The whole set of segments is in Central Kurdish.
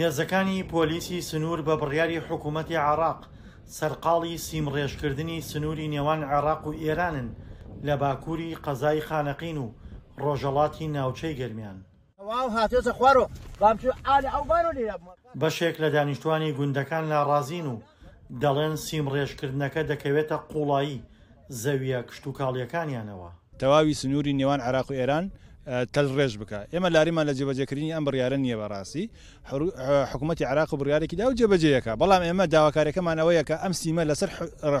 هێزەکانی پۆلیسی سنوور بە بڕیاری حکوومەتی عێراق سەرقاڵی سیمڕێژکردنی سنووری نێوان عێراق و ئێرانن لە باکووری قەزای خانەقین و ڕۆژەڵاتی ناوچەی گەرمیان. بەشێک لە دانیشتووانی گوندەکان ناڕازین و دەڵێن سیمڕێژکردنەکە دەکەوێتە قووڵایی زەوییە کشتوکاڵییەکانیانەوە. تەواوی سنووری نێوان عێراق و ئێران تەلڕێژ بکا. ئێمە لاریمان لە جێبەجێکردنی ئەم بڕیارە نییە بە ڕاستی حکوومەتی عێراق بڕیارێکی دا و جێبەجێی ئەکا، بەڵام ئێمە داواکارییەکەمان ئەوەیە کە ئەم سیمە لەسەر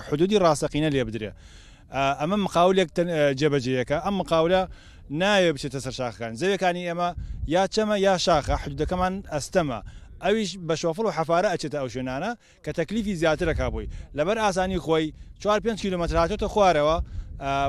حدوودی ڕاستەقینە لێ بدرێ. ئەمە مقاولێک جێبەجێی ئەکا. ئەم مقاولە نایەوێ بچێتە سەر شاخەکان. زەوییەکانی ئێمە یا چەمە یا شاخە، حدوودەکەمان ئەستەمە. ئەویش بە شۆفڵ و حەفارە ئەچێتە ئەو شوێنانە کە تەکلیفی زیاتر ئەکا بۆی لەبەر ئاسانی خۆی چوار پێنج کیلۆمەتر هاتۆتە خوارەوە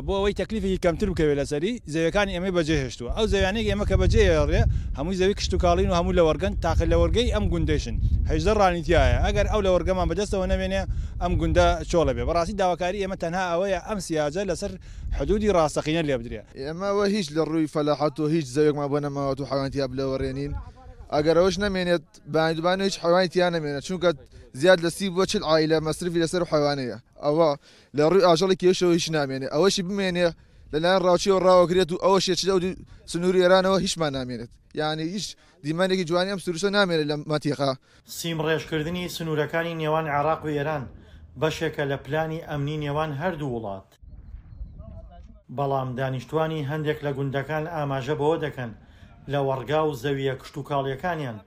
بۆ ئەوەی تەکلیفێکی کەمتر بکەوێ لەسەری زەویەکانی ئێمەی بەجێ هێشتووە ئەو زەویانەی ئێمە کە بەجێ ئێڵێ هەمووی زەوی کشتوکاڵین و هەموو لەوەڕگەن تاقە لەوەرگەی ئەم گوندەیشن هەژدە ڕانی تیایە ئەگەر ئەو لەوەڕگەمان بەدەستەوە نەمێنێ ئەم گوندە چۆڵە بێ بەڕاستی داواکاری ئێمە تەنها ئەوەیە ئەم سیاجە لەسەر حدودی ڕاستەقینە لێبدرێ. ئێمە وە هیچ لە ڕووی فەلاحەت و هیچ زەویەکمان بۆ نەماوەت و حەویان تیا بلەوەڕێنین ئەگەر ئەوەش نەمێنێت بەیانیدوبانە هیچ حەیوانی تیا نەمێنێ چونکە زیاد لە سی بۆ چل عایلە مەسرفی لەسەر حەیوانەیە ئەوە لە ڕووی ئاژەڵی کێشەوە هیچ نامێنێ ئەوەشی بمێنێ لەلایەن ڕاوچیەوە ڕاوەگرێت و ئەوە شێچ لەو سنووری ئێرانەوە هیچمان نامێنێت یعنی هیچ دیمانێکی جوانی ئەم سروشە نامێنێت لە مەتیقا. سیم ڕێژکردنی سنوورەکانی نێوان عێراق و ئێران بەشێکە لە پلانی ئەمنی نێوان هەردوو وڵات. بەڵام دانیشتوانی هەندێک لە گوندەکان ئاماژە بەوە دەکەن، لەوەڕگا و زەوییە کشتوکاڵییەکانیان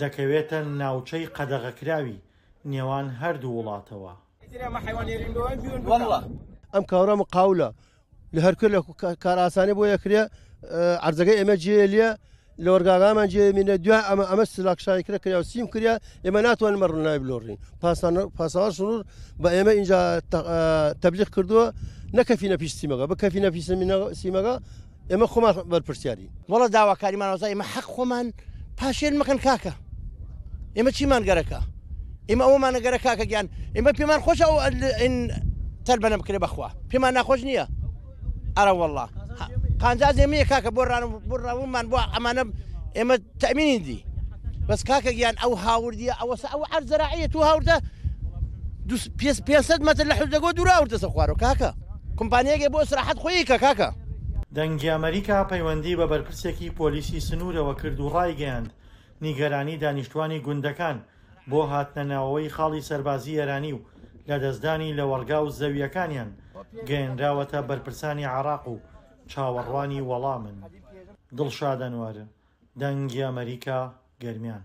دەکەوێتە ناوچەی قەدەغەکراوی نێوان هەردوو وڵاتەوە. ئەم کاورا مقاولە لە هەر کوێ لە کارئاسانی بۆ یەکرێ عەرزەگەی ئێمە جێ یەلیە. لە وەرگاگامان جێ مینە دو ئەمە ئەمە سلاکشای کرا کرا و سیم کرا ئێمە ناتوانین مەڕ نای بلۆڕین پاسەوە سرور بە ئێمە اینجا تەبلیغ کردووە نەکەفینە پیش سیمەکە بکەفینە پیش سیمەکە ئێمە خۆمان بەرپرسیاری وڵە داواکاریمان وەزای ئمە حەق خۆمان پاشێن مەکەن کاکە ئێمە چیمان گەرەکە ئێمە ئەومانە گەرە کاکە گیان ئێمە پێمان خۆش ئەو تەل بەە بکرێ بەخوا پێمان ناخۆش نییە ئەرە وەڵا قانجا زێمەیە کاکە بۆ ڕان بۆ ڕەومان بۆ ئەمانە ئێمە تەمینی دی بەس کاکە گیان ئەو هاوردیە ئەوەسە ئەو عەر زەراعەیە تو هاوردە پێ 500 مەتر لە حوزدەگۆ دوورا وردەسە خوارەوە کاکە کمپانیەکێ بۆ سراحەت خۆی کە کاکە. دەنگی ئەمەریکا پەیوەندی بە بەرپرسێکی پۆلیسی سنوورەوە کرد و ڕایگەیاند، نیگەرانی دانیشتووانی گوندەکان بۆ هاتنە ناوەوەی خاڵی سەربازی ئێرانی و لەدەستدانی لەوەڕگا و زەوییەکانیان گەیەنراوەتە بەرپرسانی عێڕاق و چاوەڕوانی وەڵامن. دڵشاد ئەنوەر، دەنگی ئەمەریکا، گەرمیان.